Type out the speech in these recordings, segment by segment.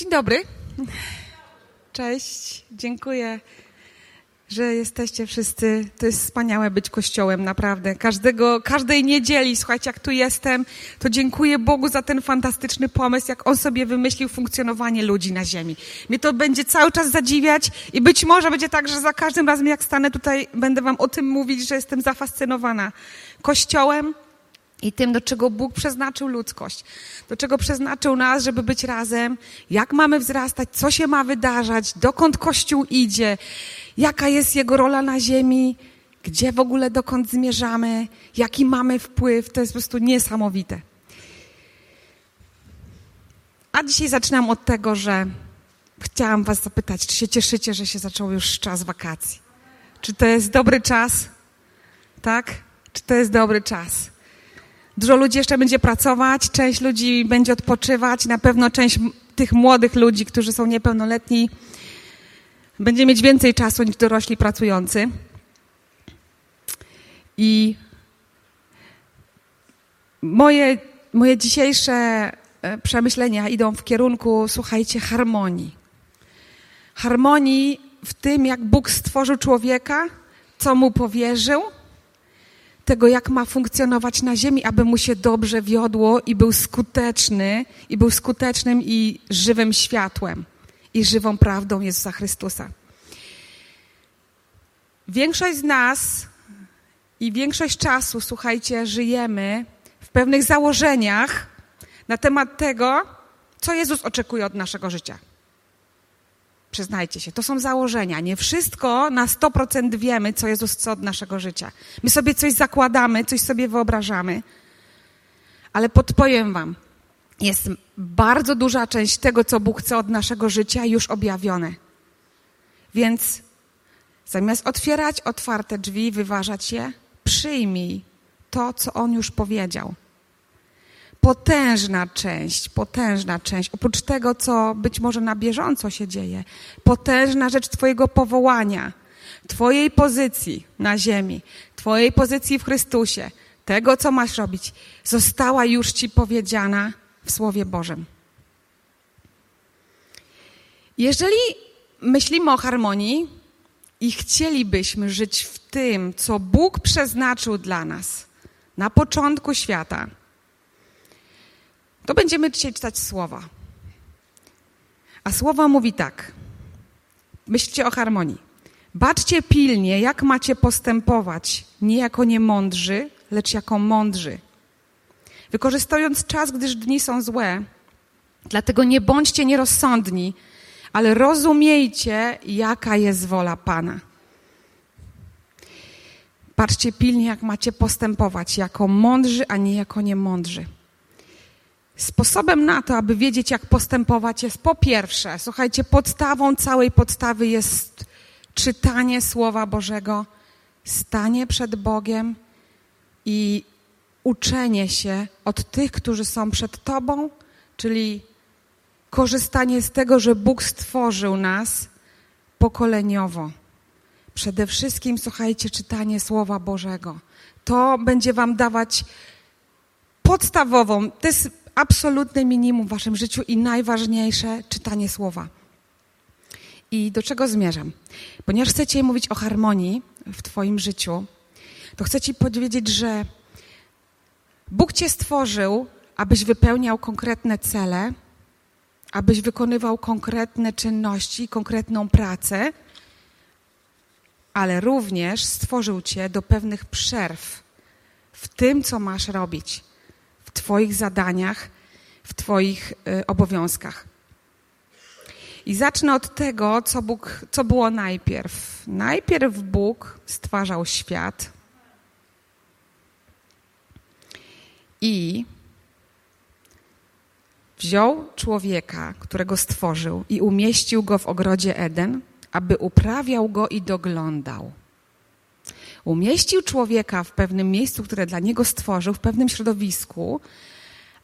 Dzień dobry. Cześć. Dziękuję, że jesteście wszyscy. To jest wspaniałe być kościołem, naprawdę. Każdego, każdej niedzieli, słuchajcie, jak tu jestem, to dziękuję Bogu za ten fantastyczny pomysł, jak On sobie wymyślił funkcjonowanie ludzi na ziemi. Mnie to będzie cały czas zadziwiać i być może będzie tak, że za każdym razem, jak stanę tutaj, będę Wam o tym mówić, że jestem zafascynowana kościołem, i tym, do czego Bóg przeznaczył ludzkość, do czego przeznaczył nas, żeby być razem, jak mamy wzrastać, co się ma wydarzać, dokąd Kościół idzie, jaka jest jego rola na ziemi, gdzie w ogóle dokąd zmierzamy, jaki mamy wpływ. To jest po prostu niesamowite. A dzisiaj zaczynam od tego, że chciałam Was zapytać, czy się cieszycie, że się zaczął już czas wakacji? Czy to jest dobry czas? Tak? Czy to jest dobry czas? Dużo ludzi jeszcze będzie pracować, część ludzi będzie odpoczywać, na pewno część tych młodych ludzi, którzy są niepełnoletni, będzie mieć więcej czasu niż dorośli pracujący. I moje, moje dzisiejsze e, przemyślenia idą w kierunku, słuchajcie, harmonii. Harmonii w tym, jak Bóg stworzył człowieka, co mu powierzył – tego, jak ma funkcjonować na ziemi, aby mu się dobrze wiodło i był skuteczny, i był skutecznym i żywym światłem i żywą prawdą Jezusa Chrystusa. Większość z nas i większość czasu, słuchajcie, żyjemy w pewnych założeniach na temat tego, co Jezus oczekuje od naszego życia. Przyznajcie się, to są założenia. Nie wszystko na 100% wiemy, co Jezus chce od naszego życia. My sobie coś zakładamy, coś sobie wyobrażamy. Ale podpowiem Wam, jest bardzo duża część tego, co Bóg chce od naszego życia, już objawione. Więc zamiast otwierać otwarte drzwi, wyważać je, przyjmij to, co On już powiedział potężna część, potężna część, oprócz tego, co być może na bieżąco się dzieje, potężna rzecz Twojego powołania, Twojej pozycji na ziemi, Twojej pozycji w Chrystusie, tego, co masz robić, została już Ci powiedziana w Słowie Bożym. Jeżeli myślimy o harmonii i chcielibyśmy żyć w tym, co Bóg przeznaczył dla nas na początku świata, to będziemy dzisiaj czytać słowa. A słowa mówi tak. Myślcie o harmonii. Baczcie pilnie, jak macie postępować, nie jako niemądrzy, lecz jako mądrzy. Wykorzystując czas, gdyż dni są złe, dlatego nie bądźcie nierozsądni, ale rozumiejcie, jaka jest wola Pana. Patrzcie pilnie, jak macie postępować, jako mądrzy, a nie jako niemądrzy. Sposobem na to, aby wiedzieć, jak postępować, jest po pierwsze, słuchajcie, podstawą całej podstawy jest czytanie Słowa Bożego, stanie przed Bogiem i uczenie się od tych, którzy są przed Tobą, czyli korzystanie z tego, że Bóg stworzył nas pokoleniowo. Przede wszystkim, słuchajcie, czytanie Słowa Bożego. To będzie Wam dawać podstawową, to jest absolutne minimum w waszym życiu i najważniejsze czytanie słowa. I do czego zmierzam? Ponieważ chcecie mówić o harmonii w Twoim życiu, to chcę Ci powiedzieć, że Bóg Cię stworzył, abyś wypełniał konkretne cele, abyś wykonywał konkretne czynności, konkretną pracę, ale również stworzył Cię do pewnych przerw w tym, co masz robić w Twoich zadaniach, w Twoich y, obowiązkach. I zacznę od tego, co, Bóg, co było najpierw. Najpierw Bóg stwarzał świat i wziął człowieka, którego stworzył, i umieścił go w ogrodzie Eden, aby uprawiał go i doglądał. Umieścił człowieka w pewnym miejscu, które dla niego stworzył, w pewnym środowisku,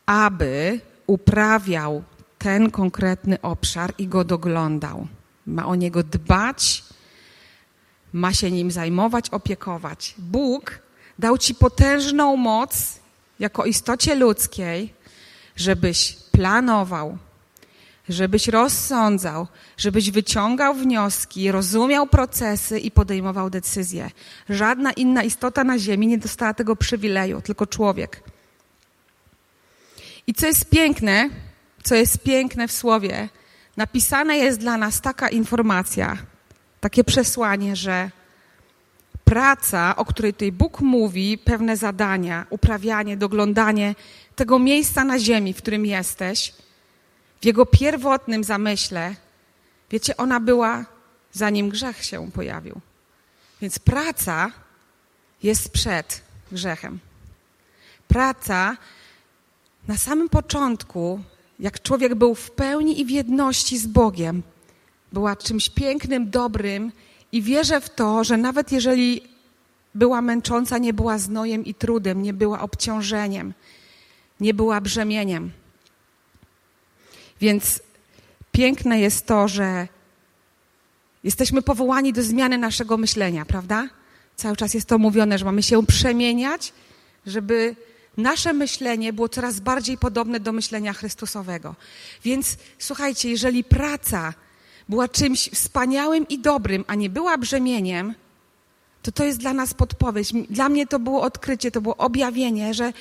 aby uprawiał ten konkretny obszar i go doglądał. Ma o niego dbać, ma się nim zajmować, opiekować. Bóg dał ci potężną moc jako istocie ludzkiej, żebyś planował, żebyś rozsądzał, żebyś wyciągał wnioski, rozumiał procesy i podejmował decyzje. Żadna inna istota na Ziemi nie dostała tego przywileju, tylko człowiek. I co jest piękne, co jest piękne w słowie, napisana jest dla nas taka informacja, takie przesłanie, że praca, o której tutaj Bóg mówi, pewne zadania, uprawianie, doglądanie tego miejsca na ziemi, w którym jesteś, w jego pierwotnym zamyśle, wiecie, ona była zanim grzech się pojawił. Więc praca jest przed grzechem. Praca na samym początku, jak człowiek był w pełni i w jedności z Bogiem, była czymś pięknym, dobrym i wierzę w to, że nawet jeżeli była męcząca, nie była znojem i trudem, nie była obciążeniem, nie była brzemieniem. Więc piękne jest to, że jesteśmy powołani do zmiany naszego myślenia, prawda? Cały czas jest to mówione, że mamy się przemieniać, żeby nasze myślenie było coraz bardziej podobne do myślenia Chrystusowego. Więc słuchajcie, jeżeli praca była czymś wspaniałym i dobrym, a nie była brzemieniem, to to jest dla nas podpowiedź. Dla mnie to było odkrycie, to było objawienie, że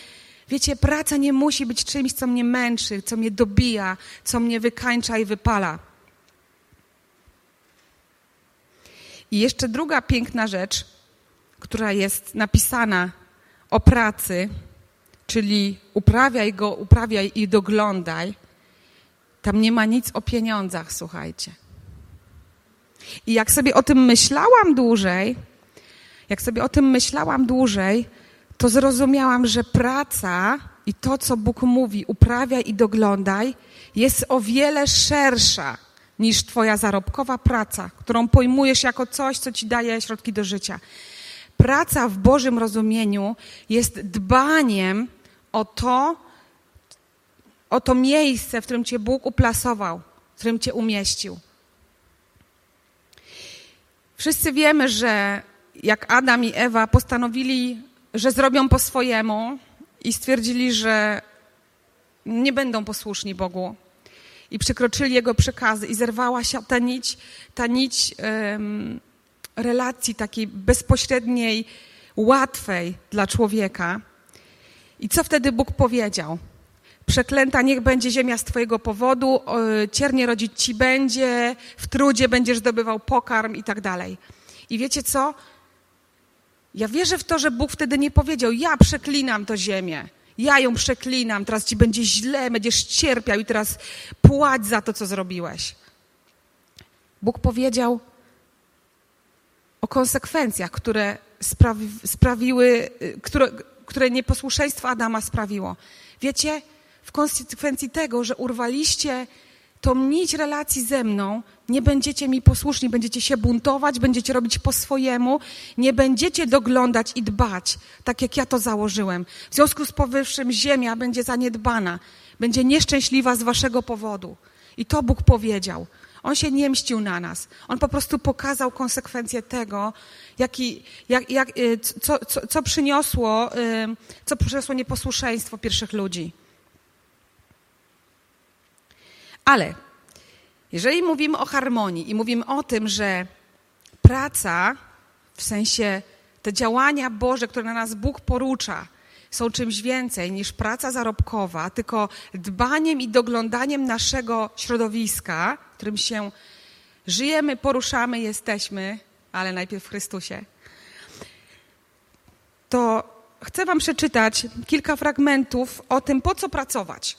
wiecie, praca nie musi być czymś, co mnie męczy, co mnie dobija, co mnie wykańcza i wypala. I jeszcze druga piękna rzecz, która jest napisana o pracy, czyli uprawiaj go, uprawiaj i doglądaj. Tam nie ma nic o pieniądzach, słuchajcie. I jak sobie o tym myślałam dłużej, jak sobie o tym myślałam dłużej, to zrozumiałam, że praca i to, co Bóg mówi, uprawiaj i doglądaj, jest o wiele szersza niż Twoja zarobkowa praca, którą pojmujesz jako coś, co Ci daje środki do życia. Praca w Bożym rozumieniu jest dbaniem o to, o to miejsce, w którym Cię Bóg uplasował, w którym Cię umieścił. Wszyscy wiemy, że jak Adam i Ewa postanowili, że zrobią po swojemu i stwierdzili, że nie będą posłuszni Bogu i przekroczyli Jego przekazy i zerwała się ta nić, ta nić um, relacji takiej bezpośredniej, łatwej dla człowieka. I co wtedy Bóg powiedział? Przeklęta niech będzie ziemia z Twojego powodu, ciernie rodzić Ci będzie, w trudzie będziesz zdobywał pokarm i tak dalej. I wiecie co? Ja wierzę w to, że Bóg wtedy nie powiedział, ja przeklinam tę ziemię, ja ją przeklinam, teraz Ci będzie źle, będziesz cierpiał i teraz płać za to, co zrobiłeś. Bóg powiedział o konsekwencjach, które sprawi, sprawiły, które, które nieposłuszeństwo Adama sprawiło. Wiecie, w konsekwencji tego, że urwaliście tą nić relacji ze mną, nie będziecie mi posłuszni, będziecie się buntować, będziecie robić po swojemu, nie będziecie doglądać i dbać, tak jak ja to założyłem. W związku z powyższym ziemia będzie zaniedbana, będzie nieszczęśliwa z waszego powodu. I to Bóg powiedział. On się nie mścił na nas. On po prostu pokazał konsekwencje tego, jaki, jak, jak, y, co, co, co, przyniosło, y, co przyniosło nieposłuszeństwo pierwszych ludzi. Ale jeżeli mówimy o harmonii i mówimy o tym, że praca, w sensie te działania Boże, które na nas Bóg porucza, są czymś więcej niż praca zarobkowa, tylko dbaniem i doglądaniem naszego środowiska, w którym się żyjemy, poruszamy, jesteśmy, ale najpierw w Chrystusie. To chcę Wam przeczytać kilka fragmentów o tym, po co pracować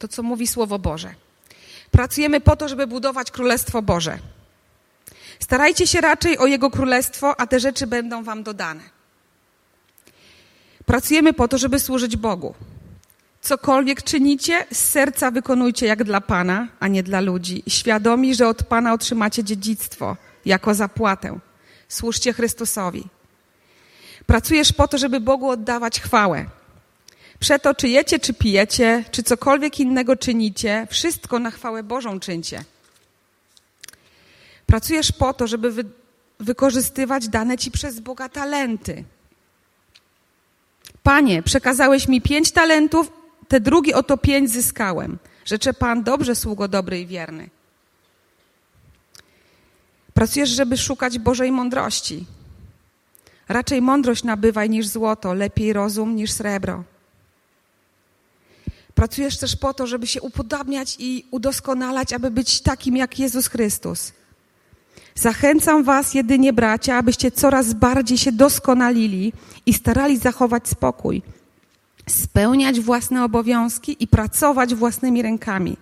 to, co mówi Słowo Boże. Pracujemy po to, żeby budować Królestwo Boże. Starajcie się raczej o Jego Królestwo, a te rzeczy będą Wam dodane. Pracujemy po to, żeby służyć Bogu. Cokolwiek czynicie, z serca wykonujcie jak dla Pana, a nie dla ludzi, świadomi, że od Pana otrzymacie dziedzictwo jako zapłatę. Służcie Chrystusowi. Pracujesz po to, żeby Bogu oddawać chwałę. Przeto czy jecie, czy pijecie, czy cokolwiek innego czynicie, wszystko na chwałę Bożą czyńcie. Pracujesz po to, żeby wy, wykorzystywać dane ci przez Boga talenty. Panie, przekazałeś mi pięć talentów, te drugi oto pięć zyskałem. Życzę Pan dobrze, sługo dobry i wierny. Pracujesz, żeby szukać Bożej mądrości. Raczej mądrość nabywaj niż złoto, lepiej rozum niż srebro. Pracujesz też po to, żeby się upodabniać i udoskonalać, aby być takim jak Jezus Chrystus. Zachęcam Was jedynie, bracia, abyście coraz bardziej się doskonalili i starali zachować spokój, spełniać własne obowiązki i pracować własnymi rękami.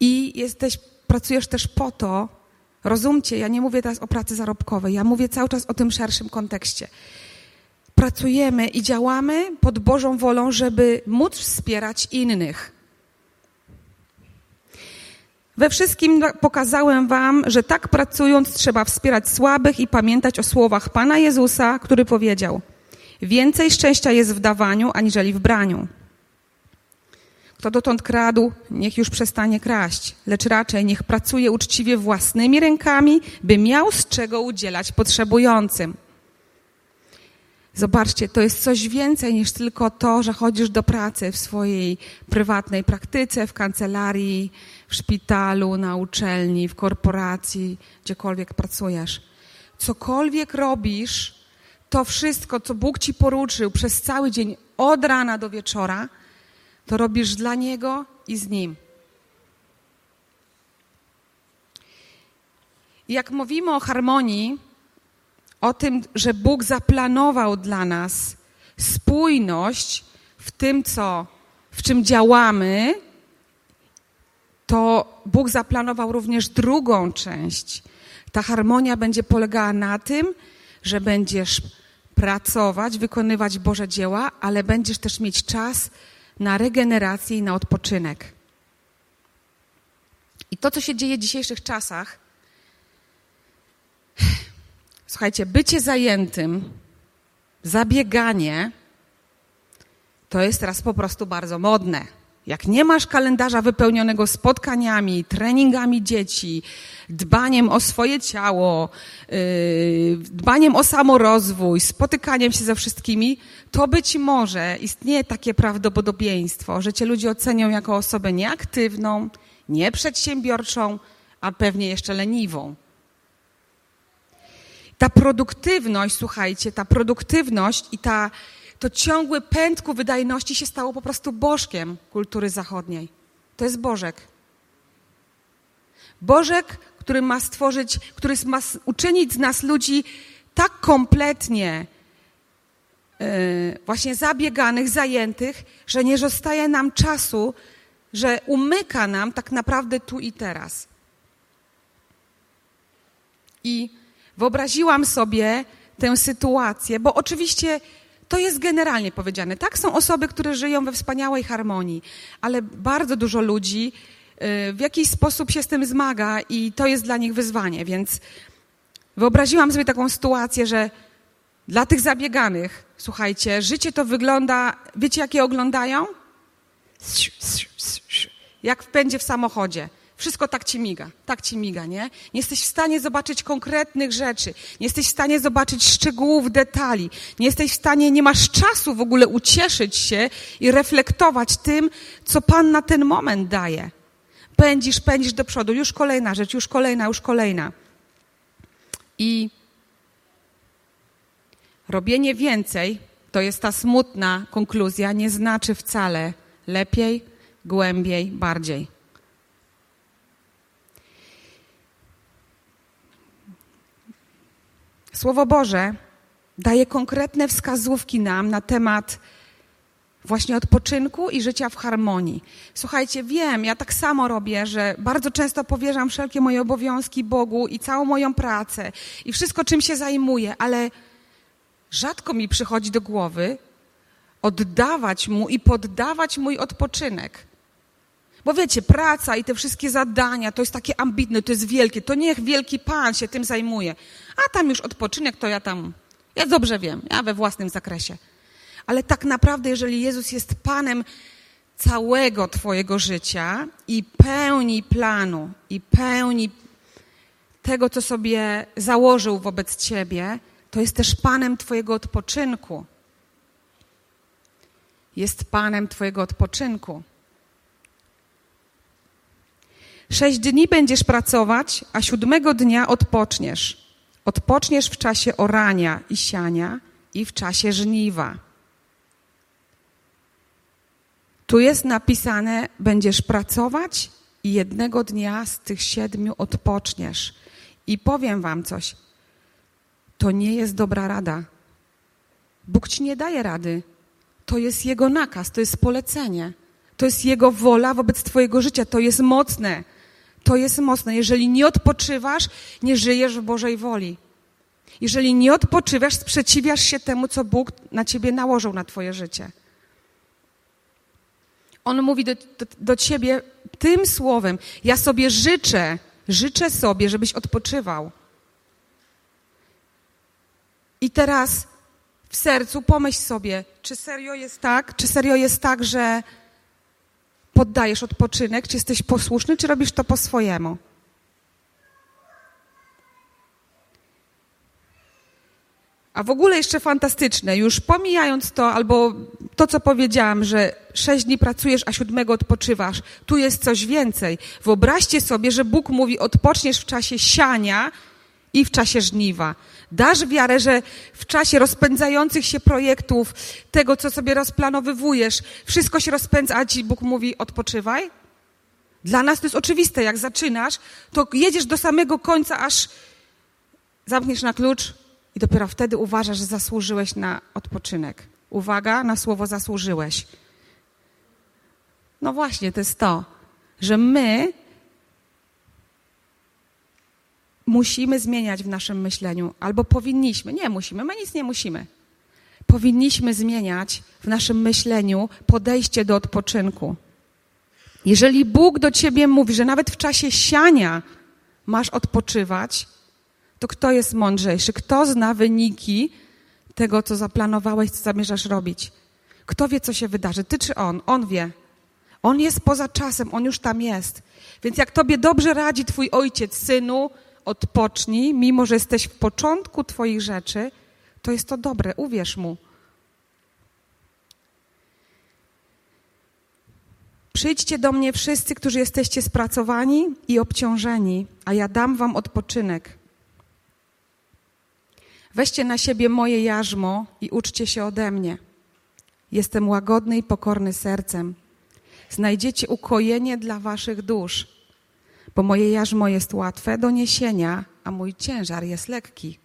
I jesteś, pracujesz też po to, rozumcie, ja nie mówię teraz o pracy zarobkowej, ja mówię cały czas o tym szerszym kontekście. Pracujemy i działamy pod Bożą wolą, żeby móc wspierać innych we wszystkim pokazałem Wam, że tak pracując trzeba wspierać słabych i pamiętać o słowach Pana Jezusa, który powiedział: Więcej szczęścia jest w dawaniu, aniżeli w braniu. Kto dotąd kradł, niech już przestanie kraść, lecz raczej niech pracuje uczciwie własnymi rękami, by miał z czego udzielać potrzebującym. Zobaczcie, to jest coś więcej niż tylko to, że chodzisz do pracy w swojej prywatnej praktyce, w kancelarii, w szpitalu, na uczelni, w korporacji, gdziekolwiek pracujesz. Cokolwiek robisz, to wszystko, co Bóg ci poruczył przez cały dzień, od rana do wieczora, to robisz dla Niego i z Nim. Jak mówimy o harmonii, o tym, że Bóg zaplanował dla nas spójność w tym, co, w czym działamy, to Bóg zaplanował również drugą część. Ta harmonia będzie polegała na tym, że będziesz pracować, wykonywać Boże dzieła, ale będziesz też mieć czas na regenerację i na odpoczynek. I to, co się dzieje w dzisiejszych czasach, słuchajcie, bycie zajętym, zabieganie, to jest teraz po prostu bardzo modne. Jak nie masz kalendarza wypełnionego spotkaniami, treningami dzieci, dbaniem o swoje ciało, yy, dbaniem o samorozwój, spotykaniem się ze wszystkimi, to być może istnieje takie prawdopodobieństwo, że cię ludzie ocenią jako osobę nieaktywną, nieprzedsiębiorczą, a pewnie jeszcze leniwą. Ta produktywność, słuchajcie, ta produktywność i ta to ciągły pęd ku wydajności się stało po prostu bożkiem kultury zachodniej. To jest Bożek. Bożek, który ma stworzyć, który ma uczynić z nas ludzi tak kompletnie yy, właśnie zabieganych, zajętych, że nie zostaje nam czasu, że umyka nam tak naprawdę tu i teraz. I wyobraziłam sobie tę sytuację, bo oczywiście to jest generalnie powiedziane. Tak, są osoby, które żyją we wspaniałej harmonii, ale bardzo dużo ludzi y, w jakiś sposób się z tym zmaga i to jest dla nich wyzwanie. Więc wyobraziłam sobie taką sytuację, że dla tych zabieganych, słuchajcie, życie to wygląda, wiecie jakie oglądają? Jak w pędzie w samochodzie. Wszystko tak ci miga, tak ci miga, nie? Nie jesteś w stanie zobaczyć konkretnych rzeczy, nie jesteś w stanie zobaczyć szczegółów, detali, nie jesteś w stanie, nie masz czasu w ogóle ucieszyć się i reflektować tym, co Pan na ten moment daje. Pędzisz, pędzisz do przodu, już kolejna rzecz, już kolejna, już kolejna. I robienie więcej, to jest ta smutna konkluzja, nie znaczy wcale lepiej, głębiej, bardziej. Słowo Boże daje konkretne wskazówki nam na temat właśnie odpoczynku i życia w harmonii. Słuchajcie, wiem, ja tak samo robię, że bardzo często powierzam wszelkie moje obowiązki Bogu i całą moją pracę i wszystko, czym się zajmuję, ale rzadko mi przychodzi do głowy oddawać Mu i poddawać mój odpoczynek. Bo wiecie, praca i te wszystkie zadania to jest takie ambitne, to jest wielkie. To niech wielki Pan się tym zajmuje. A tam już odpoczynek, to ja tam, ja dobrze wiem, ja we własnym zakresie. Ale tak naprawdę, jeżeli Jezus jest Panem całego Twojego życia i pełni planu, i pełni tego, co sobie założył wobec Ciebie, to jest też Panem Twojego odpoczynku. Jest Panem Twojego odpoczynku. Sześć dni będziesz pracować, a siódmego dnia odpoczniesz. Odpoczniesz w czasie orania i siania i w czasie żniwa. Tu jest napisane: będziesz pracować i jednego dnia z tych siedmiu odpoczniesz. I powiem Wam coś. To nie jest dobra rada. Bóg ci nie daje rady. To jest Jego nakaz, to jest polecenie. To jest Jego wola wobec Twojego życia. To jest mocne. To jest mocne. Jeżeli nie odpoczywasz, nie żyjesz w Bożej woli. Jeżeli nie odpoczywasz, sprzeciwiasz się temu, co Bóg na Ciebie nałożył na Twoje życie. On mówi do, do, do Ciebie tym słowem. Ja sobie życzę, życzę sobie, żebyś odpoczywał. I teraz w sercu pomyśl sobie, czy serio jest tak, czy serio jest tak, że poddajesz odpoczynek, czy jesteś posłuszny, czy robisz to po swojemu. A w ogóle jeszcze fantastyczne, już pomijając to, albo to, co powiedziałam, że sześć dni pracujesz, a siódmego odpoczywasz, tu jest coś więcej. Wyobraźcie sobie, że Bóg mówi, odpoczniesz w czasie siania i w czasie żniwa. Dasz wiarę, że w czasie rozpędzających się projektów, tego, co sobie rozplanowywujesz, wszystko się rozpędza, a ci Bóg mówi, odpoczywaj? Dla nas to jest oczywiste. Jak zaczynasz, to jedziesz do samego końca, aż zamkniesz na klucz i dopiero wtedy uważasz, że zasłużyłeś na odpoczynek. Uwaga, na słowo zasłużyłeś. No właśnie, to jest to, że my musimy zmieniać w naszym myśleniu, albo powinniśmy, nie musimy, my nic nie musimy. Powinniśmy zmieniać w naszym myśleniu podejście do odpoczynku. Jeżeli Bóg do ciebie mówi, że nawet w czasie siania masz odpoczywać, to kto jest mądrzejszy? Kto zna wyniki tego, co zaplanowałeś, co zamierzasz robić? Kto wie, co się wydarzy? Ty czy on? On wie. On jest poza czasem, on już tam jest. Więc jak tobie dobrze radzi twój ojciec, synu, odpocznij, mimo że jesteś w początku Twoich rzeczy, to jest to dobre, uwierz mu. Przyjdźcie do mnie wszyscy, którzy jesteście spracowani i obciążeni, a ja dam wam odpoczynek. Weźcie na siebie moje jarzmo i uczcie się ode mnie. Jestem łagodny i pokorny sercem. Znajdziecie ukojenie dla waszych dusz bo moje jarzmo jest łatwe do niesienia, a mój ciężar jest lekki.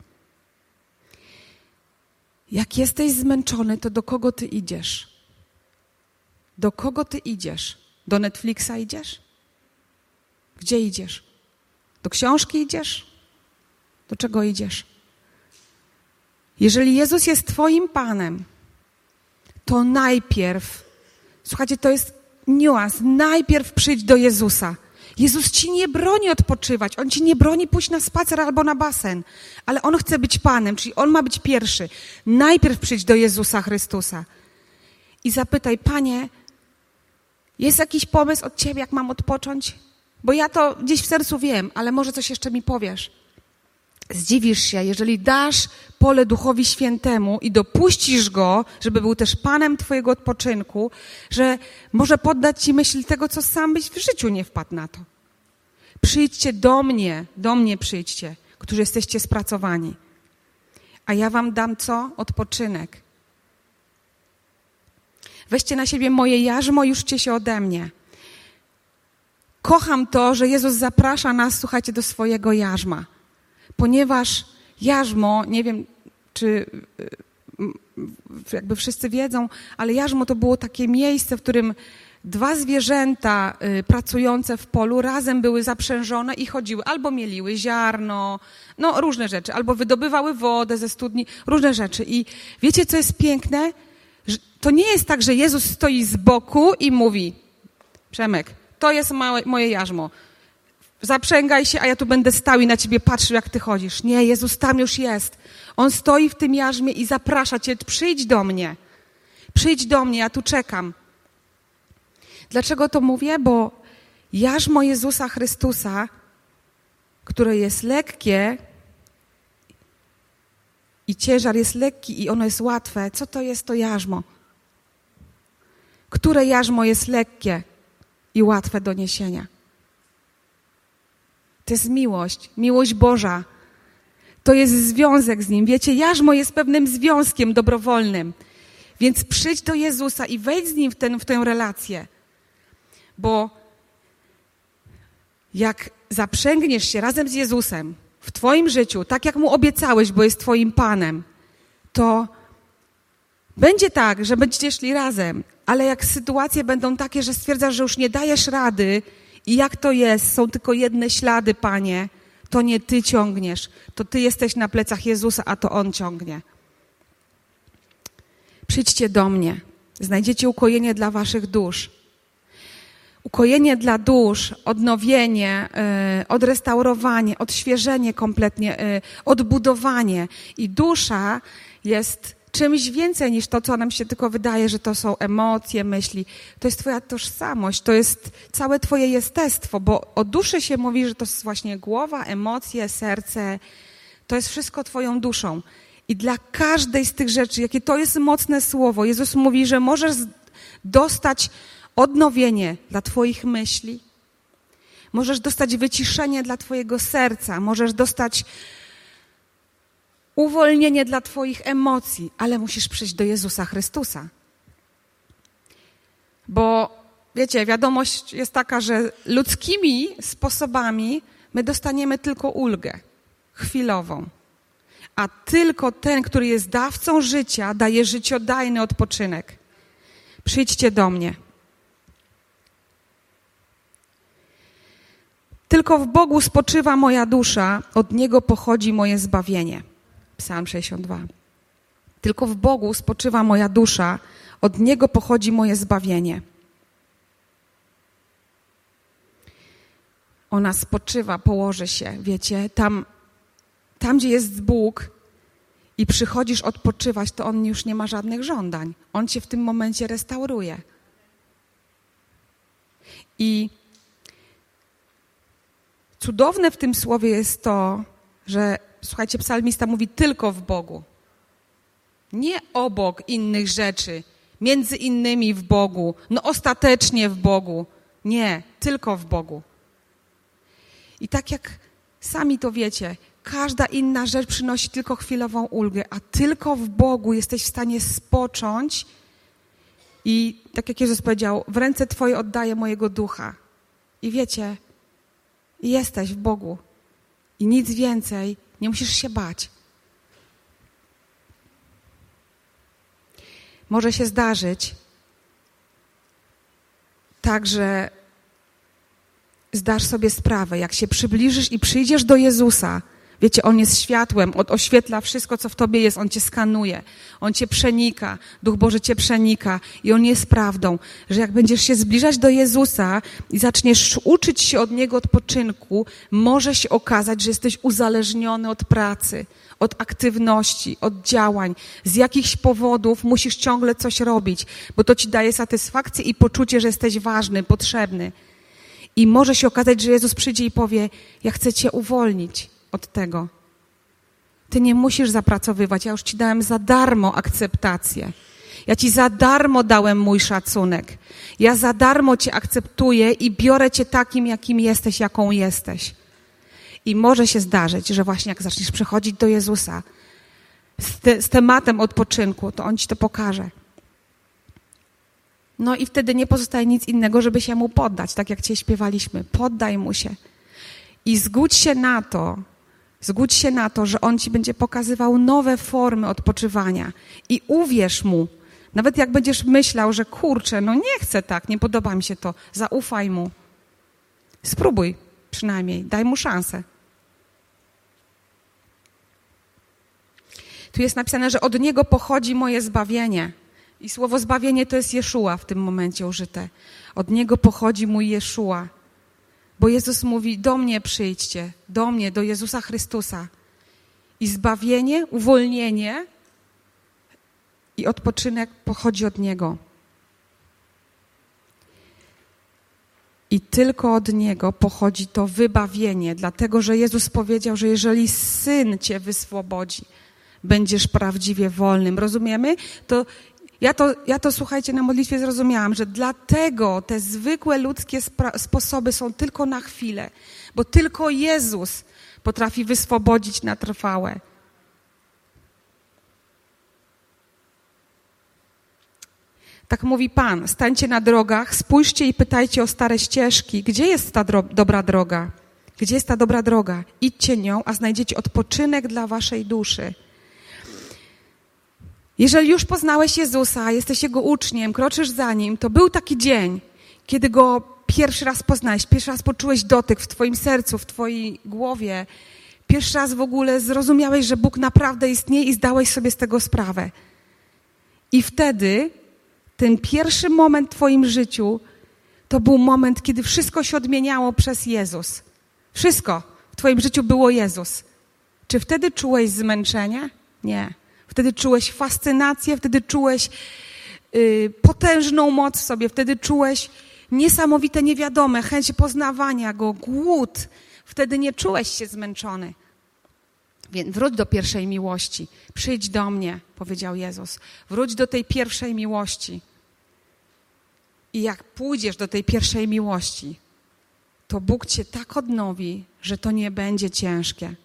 Jak jesteś zmęczony, to do kogo ty idziesz? Do kogo ty idziesz? Do Netflixa idziesz? Gdzie idziesz? Do książki idziesz? Do czego idziesz? Jeżeli Jezus jest Twoim Panem, to najpierw, słuchajcie, to jest niuans, najpierw przyjdź do Jezusa. Jezus ci nie broni odpoczywać, On ci nie broni pójść na spacer albo na basen, ale On chce być Panem, czyli On ma być pierwszy. Najpierw przyjdź do Jezusa Chrystusa i zapytaj, Panie, jest jakiś pomysł od Ciebie, jak mam odpocząć? Bo ja to gdzieś w sercu wiem, ale może coś jeszcze mi powiesz. Zdziwisz się, jeżeli dasz pole Duchowi Świętemu i dopuścisz Go, żeby był też Panem Twojego odpoczynku, że może poddać Ci myśl tego, co sam byś w życiu nie wpadł na to. Przyjdźcie do mnie, do mnie przyjdźcie, którzy jesteście spracowani. A ja Wam dam co? Odpoczynek. Weźcie na siebie moje jarzmo i uczcie się ode mnie. Kocham to, że Jezus zaprasza nas, słuchajcie, do swojego jarzma ponieważ jarzmo, nie wiem, czy y, jakby wszyscy wiedzą, ale jarzmo to było takie miejsce, w którym dwa zwierzęta y, pracujące w polu razem były zaprzężone i chodziły, albo mieliły ziarno, no różne rzeczy, albo wydobywały wodę ze studni, różne rzeczy. I wiecie, co jest piękne? To nie jest tak, że Jezus stoi z boku i mówi, Przemek, to jest moje jarzmo, zaprzęgaj się, a ja tu będę stał i na ciebie patrzył, jak ty chodzisz. Nie, Jezus tam już jest. On stoi w tym jarzmie i zaprasza cię, przyjdź do mnie. Przyjdź do mnie, ja tu czekam. Dlaczego to mówię? Bo jarzmo Jezusa Chrystusa, które jest lekkie i ciężar jest lekki i ono jest łatwe, co to jest to jarzmo? Które jarzmo jest lekkie i łatwe do niesienia? To jest miłość, miłość Boża. To jest związek z Nim. Wiecie, jarzmo jest pewnym związkiem dobrowolnym. Więc przyjdź do Jezusa i wejdź z Nim w, ten, w tę relację. Bo jak zaprzęgniesz się razem z Jezusem w Twoim życiu, tak jak Mu obiecałeś, bo jest Twoim Panem, to będzie tak, że będziecie szli razem, ale jak sytuacje będą takie, że stwierdzasz, że już nie dajesz rady i jak to jest, są tylko jedne ślady, Panie, to nie Ty ciągniesz, to Ty jesteś na plecach Jezusa, a to On ciągnie. Przyjdźcie do mnie, znajdziecie ukojenie dla Waszych dusz. Ukojenie dla dusz, odnowienie, yy, odrestaurowanie, odświeżenie kompletnie, yy, odbudowanie. I dusza jest czymś więcej niż to, co nam się tylko wydaje, że to są emocje, myśli. To jest Twoja tożsamość, to jest całe Twoje jestestwo, bo o duszy się mówi, że to jest właśnie głowa, emocje, serce. To jest wszystko Twoją duszą. I dla każdej z tych rzeczy, jakie to jest mocne słowo, Jezus mówi, że możesz dostać odnowienie dla Twoich myśli, możesz dostać wyciszenie dla Twojego serca, możesz dostać uwolnienie dla Twoich emocji, ale musisz przyjść do Jezusa Chrystusa. Bo wiecie, wiadomość jest taka, że ludzkimi sposobami my dostaniemy tylko ulgę chwilową. A tylko ten, który jest dawcą życia, daje życiodajny odpoczynek. Przyjdźcie do mnie. Tylko w Bogu spoczywa moja dusza, od Niego pochodzi moje zbawienie. Psalm 62. Tylko w Bogu spoczywa moja dusza, od Niego pochodzi moje zbawienie. Ona spoczywa, położy się, wiecie, tam, tam gdzie jest Bóg i przychodzisz odpoczywać, to On już nie ma żadnych żądań. On cię w tym momencie restauruje. I cudowne w tym słowie jest to, że słuchajcie, psalmista mówi tylko w Bogu. Nie obok innych rzeczy, między innymi w Bogu, no ostatecznie w Bogu. Nie, tylko w Bogu. I tak jak sami to wiecie, każda inna rzecz przynosi tylko chwilową ulgę, a tylko w Bogu jesteś w stanie spocząć i tak jak Jezus powiedział, w ręce Twoje oddaję mojego ducha. I wiecie, jesteś w Bogu. I nic więcej nie musisz się bać. Może się zdarzyć tak, że zdasz sobie sprawę, jak się przybliżysz i przyjdziesz do Jezusa, Wiecie, On jest światłem, On oświetla wszystko, co w Tobie jest, On Cię skanuje, On Cię przenika, Duch Boży Cię przenika i On jest prawdą, że jak będziesz się zbliżać do Jezusa i zaczniesz uczyć się od Niego odpoczynku, może się okazać, że jesteś uzależniony od pracy, od aktywności, od działań. Z jakichś powodów musisz ciągle coś robić, bo to Ci daje satysfakcję i poczucie, że jesteś ważny, potrzebny. I może się okazać, że Jezus przyjdzie i powie: Ja chcę Cię uwolnić od tego. Ty nie musisz zapracowywać. Ja już ci dałem za darmo akceptację. Ja ci za darmo dałem mój szacunek. Ja za darmo cię akceptuję i biorę cię takim, jakim jesteś, jaką jesteś. I może się zdarzyć, że właśnie jak zaczniesz przechodzić do Jezusa z, te, z tematem odpoczynku, to On ci to pokaże. No i wtedy nie pozostaje nic innego, żeby się Mu poddać, tak jak Cię śpiewaliśmy. Poddaj Mu się. I zgódź się na to, Zgódź się na to, że On ci będzie pokazywał nowe formy odpoczywania i uwierz Mu. Nawet jak będziesz myślał, że kurczę, no nie chcę tak, nie podoba mi się to, zaufaj Mu. Spróbuj przynajmniej, daj Mu szansę. Tu jest napisane, że od Niego pochodzi moje zbawienie. I słowo zbawienie to jest Jeszua w tym momencie użyte. Od Niego pochodzi mój Jeszua. Bo Jezus mówi: Do mnie przyjdźcie, do mnie, do Jezusa Chrystusa. I zbawienie, uwolnienie i odpoczynek pochodzi od Niego. I tylko od Niego pochodzi to wybawienie, dlatego że Jezus powiedział, że jeżeli Syn Cię wyswobodzi, będziesz prawdziwie wolnym. Rozumiemy? To ja to, ja to słuchajcie, na modlitwie zrozumiałam, że dlatego te zwykłe ludzkie sposoby są tylko na chwilę, bo tylko Jezus potrafi wyswobodzić na trwałe. Tak mówi Pan, stańcie na drogach, spójrzcie i pytajcie o stare ścieżki, gdzie jest ta dro dobra droga? Gdzie jest ta dobra droga? Idźcie nią, a znajdziecie odpoczynek dla waszej duszy. Jeżeli już poznałeś Jezusa, jesteś Jego uczniem, kroczysz za Nim, to był taki dzień, kiedy Go pierwszy raz poznałeś, pierwszy raz poczułeś dotyk w Twoim sercu, w Twojej głowie, pierwszy raz w ogóle zrozumiałeś, że Bóg naprawdę istnieje i zdałeś sobie z tego sprawę. I wtedy ten pierwszy moment w Twoim życiu to był moment, kiedy wszystko się odmieniało przez Jezus. Wszystko w Twoim życiu było Jezus. Czy wtedy czułeś zmęczenie? Nie. Wtedy czułeś fascynację, wtedy czułeś yy, potężną moc w sobie, wtedy czułeś niesamowite niewiadome, chęć poznawania Go, głód. Wtedy nie czułeś się zmęczony. Więc wróć do pierwszej miłości. Przyjdź do mnie, powiedział Jezus. Wróć do tej pierwszej miłości. I jak pójdziesz do tej pierwszej miłości, to Bóg cię tak odnowi, że to nie będzie ciężkie.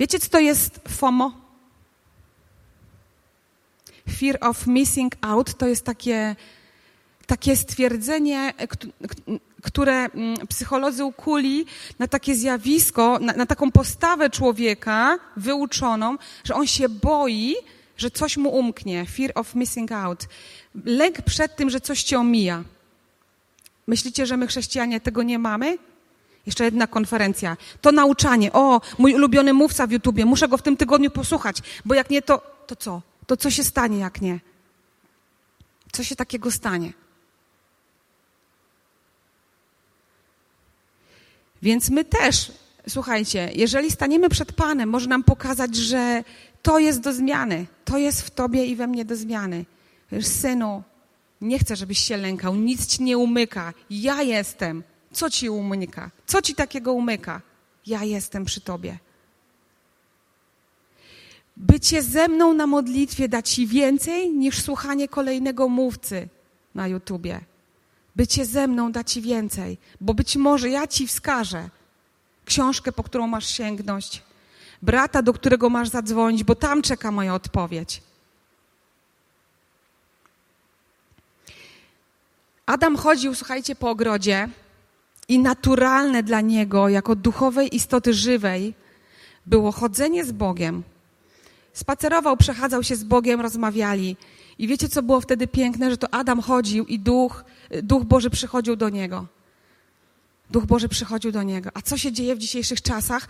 Wiecie, co to jest FOMO? Fear of missing out to jest takie, takie stwierdzenie, które mm, psycholodzy ukuli na takie zjawisko, na, na taką postawę człowieka wyuczoną, że on się boi, że coś mu umknie. Fear of missing out. Lęk przed tym, że coś cię omija. Myślicie, że my chrześcijanie tego nie mamy? Jeszcze jedna konferencja. To nauczanie. O, mój ulubiony mówca w YouTubie. Muszę go w tym tygodniu posłuchać, bo jak nie, to, to co? To co się stanie, jak nie? Co się takiego stanie? Więc my też, słuchajcie, jeżeli staniemy przed Panem, może nam pokazać, że to jest do zmiany. To jest w Tobie i we mnie do zmiany. Synu, nie chcę, żebyś się lękał. Nic ci nie umyka. Ja jestem. Co ci umyka? Co ci takiego umyka? Ja jestem przy tobie. Bycie ze mną na modlitwie da ci więcej niż słuchanie kolejnego mówcy na YouTubie. Bycie ze mną da ci więcej, bo być może ja ci wskażę książkę, po którą masz sięgnąć, brata, do którego masz zadzwonić, bo tam czeka moja odpowiedź. Adam chodził, słuchajcie, po ogrodzie i naturalne dla niego, jako duchowej istoty żywej, było chodzenie z Bogiem. Spacerował, przechadzał się z Bogiem, rozmawiali. I wiecie, co było wtedy piękne? Że to Adam chodził i duch, duch Boży przychodził do niego. Duch Boży przychodził do niego. A co się dzieje w dzisiejszych czasach?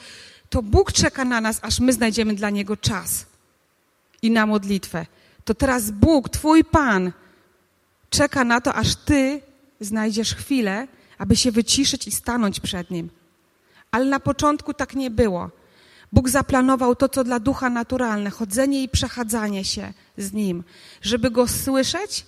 To Bóg czeka na nas, aż my znajdziemy dla niego czas i na modlitwę. To teraz Bóg, Twój Pan, czeka na to, aż Ty znajdziesz chwilę, aby się wyciszyć i stanąć przed Nim. Ale na początku tak nie było. Bóg zaplanował to, co dla ducha naturalne, chodzenie i przechadzanie się z Nim. Żeby Go słyszeć,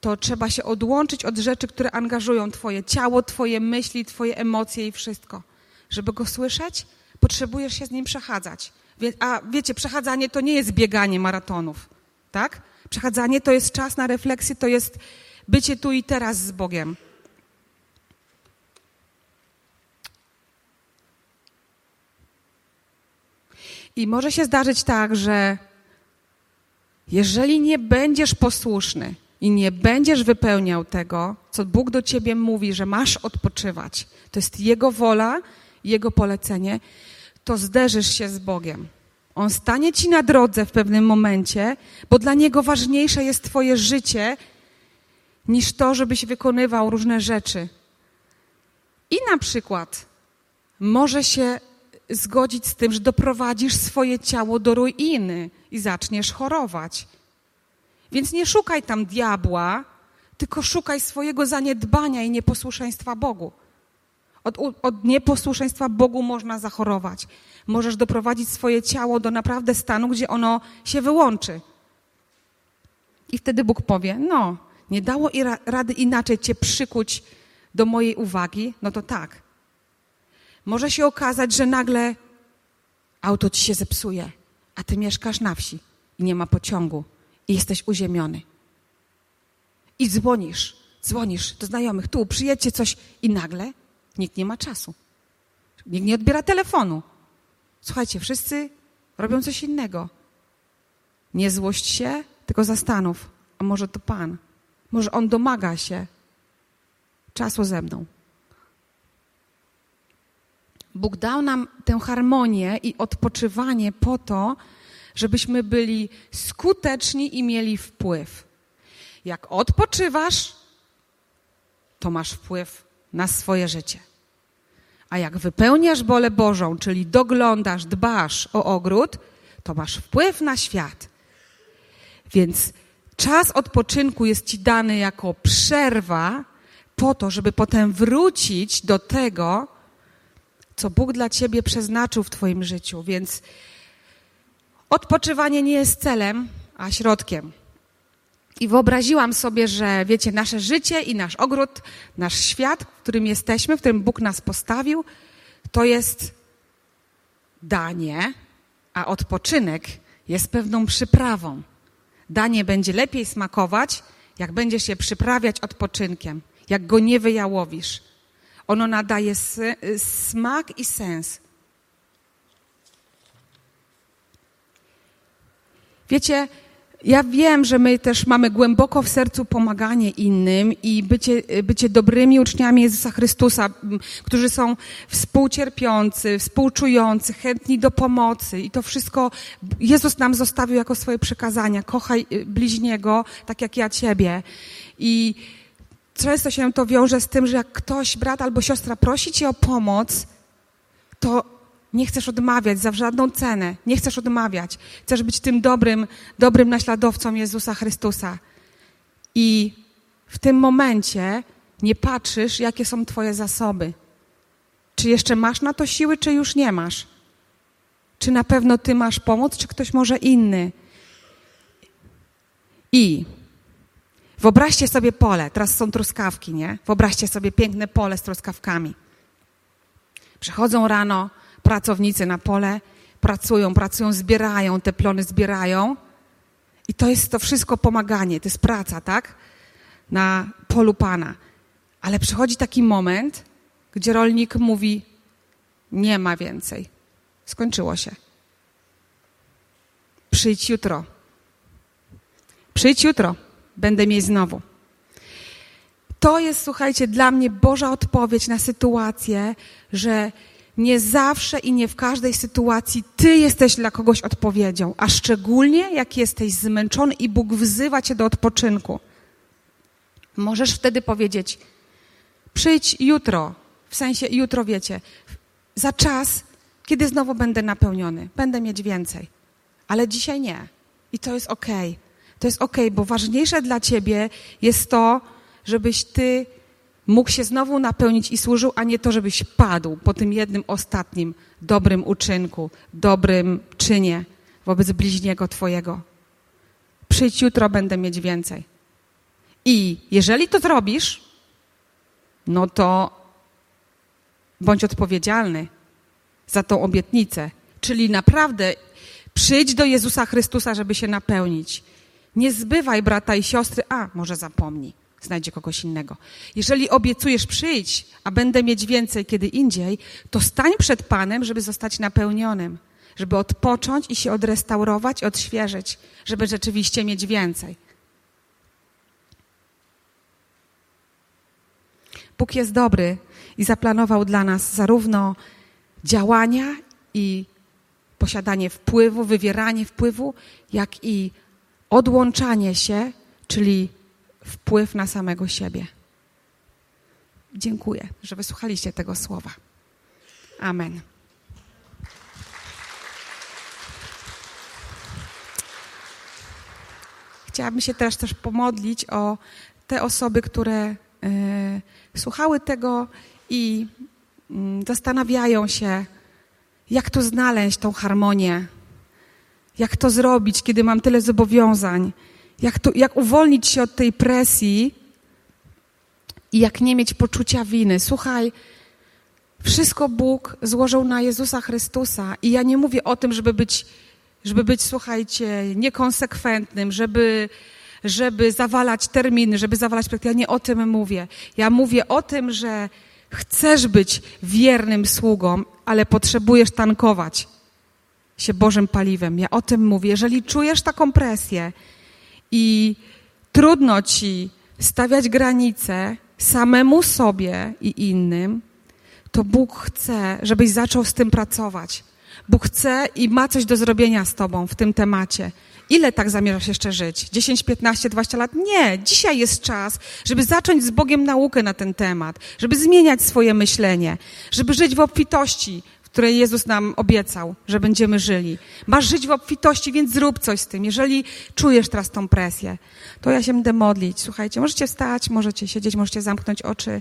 to trzeba się odłączyć od rzeczy, które angażują Twoje ciało, Twoje myśli, Twoje emocje i wszystko. Żeby Go słyszeć, potrzebujesz się z Nim przechadzać. A wiecie, przechadzanie to nie jest bieganie maratonów, tak? Przechadzanie to jest czas na refleksję, to jest bycie tu i teraz z Bogiem. I może się zdarzyć tak, że jeżeli nie będziesz posłuszny i nie będziesz wypełniał tego, co Bóg do ciebie mówi, że masz odpoczywać, to jest Jego wola, Jego polecenie, to zderzysz się z Bogiem. On stanie ci na drodze w pewnym momencie, bo dla Niego ważniejsze jest Twoje życie niż to, żebyś wykonywał różne rzeczy. I na przykład może się zgodzić z tym, że doprowadzisz swoje ciało do ruiny i zaczniesz chorować. Więc nie szukaj tam diabła, tylko szukaj swojego zaniedbania i nieposłuszeństwa Bogu. Od, od, nieposłuszeństwa Bogu można zachorować. Możesz doprowadzić swoje ciało do naprawdę stanu, gdzie ono się wyłączy. I wtedy Bóg powie: No, nie dało rady inaczej cię przykuć do mojej uwagi, no to tak, może się okazać, że nagle auto ci się zepsuje, a ty mieszkasz na wsi i nie ma pociągu i jesteś uziemiony. I dzwonisz, dzwonisz do znajomych, tu przyjedźcie coś i nagle nikt nie ma czasu. Nikt nie odbiera telefonu. Słuchajcie, wszyscy robią coś innego. Nie złość się, tylko zastanów, a może to Pan. Może On domaga się czasu ze mną. Bóg dał nam tę harmonię i odpoczywanie po to, żebyśmy byli skuteczni i mieli wpływ. Jak odpoczywasz, to masz wpływ na swoje życie. A jak wypełniasz wolę Bożą, czyli doglądasz, dbasz o ogród, to masz wpływ na świat. Więc czas odpoczynku jest ci dany jako przerwa po to, żeby potem wrócić do tego, co Bóg dla ciebie przeznaczył w twoim życiu. Więc odpoczywanie nie jest celem, a środkiem. I wyobraziłam sobie, że wiecie, nasze życie i nasz ogród, nasz świat, w którym jesteśmy, w którym Bóg nas postawił, to jest danie, a odpoczynek jest pewną przyprawą. Danie będzie lepiej smakować, jak będziesz je przyprawiać odpoczynkiem, jak go nie wyjałowisz. Ono nadaje smak i sens. Wiecie, ja wiem, że my też mamy głęboko w sercu pomaganie innym i bycie, bycie dobrymi uczniami Jezusa Chrystusa, którzy są współcierpiący, współczujący, chętni do pomocy. I to wszystko Jezus nam zostawił jako swoje przekazania. Kochaj y, bliźniego, tak jak ja ciebie. I często się to wiąże z tym, że jak ktoś, brat albo siostra prosi cię o pomoc, to nie chcesz odmawiać za żadną cenę. Nie chcesz odmawiać. Chcesz być tym dobrym, dobrym naśladowcą Jezusa Chrystusa. I w tym momencie nie patrzysz, jakie są Twoje zasoby. Czy jeszcze masz na to siły, czy już nie masz? Czy na pewno Ty masz pomoc, czy ktoś może inny? I wyobraźcie sobie pole. Teraz są truskawki, nie? Wyobraźcie sobie piękne pole z truskawkami. Przychodzą rano, pracownicy na pole pracują, pracują, zbierają te plony, zbierają. I to jest to wszystko pomaganie, to jest praca, tak? Na polu Pana. Ale przychodzi taki moment, gdzie rolnik mówi: Nie ma więcej. Skończyło się. Przyjdź jutro. Przyjdź jutro. Będę mieć znowu. To jest, słuchajcie, dla mnie Boża odpowiedź na sytuację, że nie zawsze i nie w każdej sytuacji Ty jesteś dla kogoś odpowiedzią, a szczególnie jak jesteś zmęczony i Bóg wzywa Cię do odpoczynku. Możesz wtedy powiedzieć: Przyjdź jutro, w sensie jutro wiecie, za czas, kiedy znowu będę napełniony, będę mieć więcej, ale dzisiaj nie. I to jest ok. To jest ok, bo ważniejsze dla Ciebie jest to, żebyś Ty mógł się znowu napełnić i służył, a nie to, żebyś padł po tym jednym ostatnim dobrym uczynku, dobrym czynie wobec bliźniego Twojego. Przyjdź jutro, będę mieć więcej. I jeżeli to zrobisz, no to bądź odpowiedzialny za tą obietnicę. Czyli naprawdę przyjdź do Jezusa Chrystusa, żeby się napełnić. Nie zbywaj brata i siostry, a może zapomnij znajdzie kogoś innego. Jeżeli obiecujesz przyjść, a będę mieć więcej kiedy indziej, to stań przed Panem, żeby zostać napełnionym, żeby odpocząć i się odrestaurować, odświeżyć, żeby rzeczywiście mieć więcej. Bóg jest dobry i zaplanował dla nas zarówno działania i posiadanie wpływu, wywieranie wpływu, jak i odłączanie się, czyli wpływ na samego siebie. Dziękuję, że wysłuchaliście tego słowa. Amen. Chciałabym się teraz też pomodlić o te osoby, które y, słuchały tego i y, zastanawiają się, jak tu znaleźć tą harmonię, jak to zrobić, kiedy mam tyle zobowiązań, jak, to, jak uwolnić się od tej presji i jak nie mieć poczucia winy. Słuchaj, Wszystko Bóg złożył na Jezusa Chrystusa. I ja nie mówię o tym, żeby być, żeby być słuchajcie, niekonsekwentnym, żeby, żeby zawalać terminy, żeby zawalać projekty. Ja nie o tym mówię. Ja mówię o tym, że chcesz być wiernym sługą, ale potrzebujesz tankować się Bożym paliwem. Ja o tym mówię. Jeżeli czujesz taką presję i trudno ci stawiać granice samemu sobie i innym, to Bóg chce, żebyś zaczął z tym pracować. Bóg chce i ma coś do zrobienia z tobą w tym temacie. Ile tak zamierzasz jeszcze żyć? 10, 15, 20 lat? Nie. Dzisiaj jest czas, żeby zacząć z Bogiem naukę na ten temat, żeby zmieniać swoje myślenie, żeby żyć w obfitości, w której Jezus nam obiecał, że będziemy żyli. Masz żyć w obfitości, więc zrób coś z tym. Jeżeli czujesz teraz tą presję, to ja się będę modlić. Słuchajcie, możecie wstać, możecie siedzieć, możecie zamknąć oczy.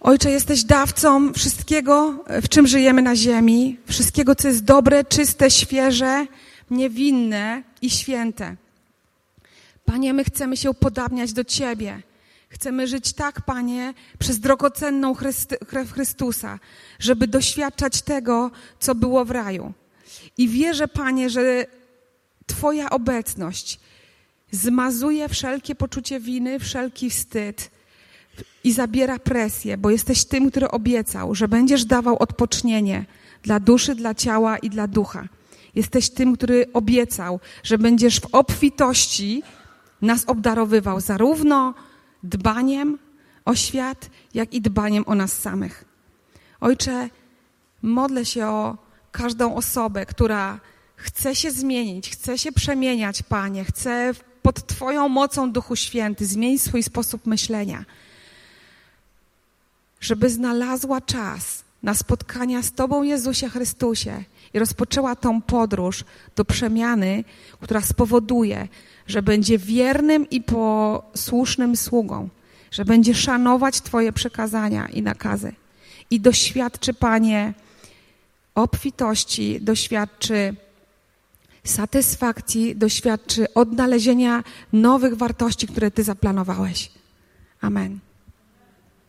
Ojcze, jesteś dawcą wszystkiego, w czym żyjemy na ziemi, wszystkiego, co jest dobre, czyste, świeże, niewinne i święte. Panie, my chcemy się upodabniać do Ciebie. Chcemy żyć tak, Panie, przez drogocenną Chrysty, krew Chrystusa, żeby doświadczać tego, co było w raju. I wierzę, Panie, że Twoja obecność zmazuje wszelkie poczucie winy, wszelki wstyd i zabiera presję, bo jesteś tym, który obiecał, że będziesz dawał odpocznienie dla duszy, dla ciała i dla ducha. Jesteś tym, który obiecał, że będziesz w obfitości nas obdarowywał zarówno dbaniem o świat, jak i dbaniem o nas samych. Ojcze, modlę się o każdą osobę, która chce się zmienić, chce się przemieniać, Panie, chce pod Twoją mocą, Duchu Święty, zmienić swój sposób myślenia żeby znalazła czas na spotkania z Tobą, Jezusie Chrystusie, i rozpoczęła tą podróż do przemiany, która spowoduje, że będzie wiernym i posłusznym sługą, że będzie szanować Twoje przekazania i nakazy. I doświadczy, Panie, obfitości, doświadczy satysfakcji, doświadczy odnalezienia nowych wartości, które Ty zaplanowałeś. Amen.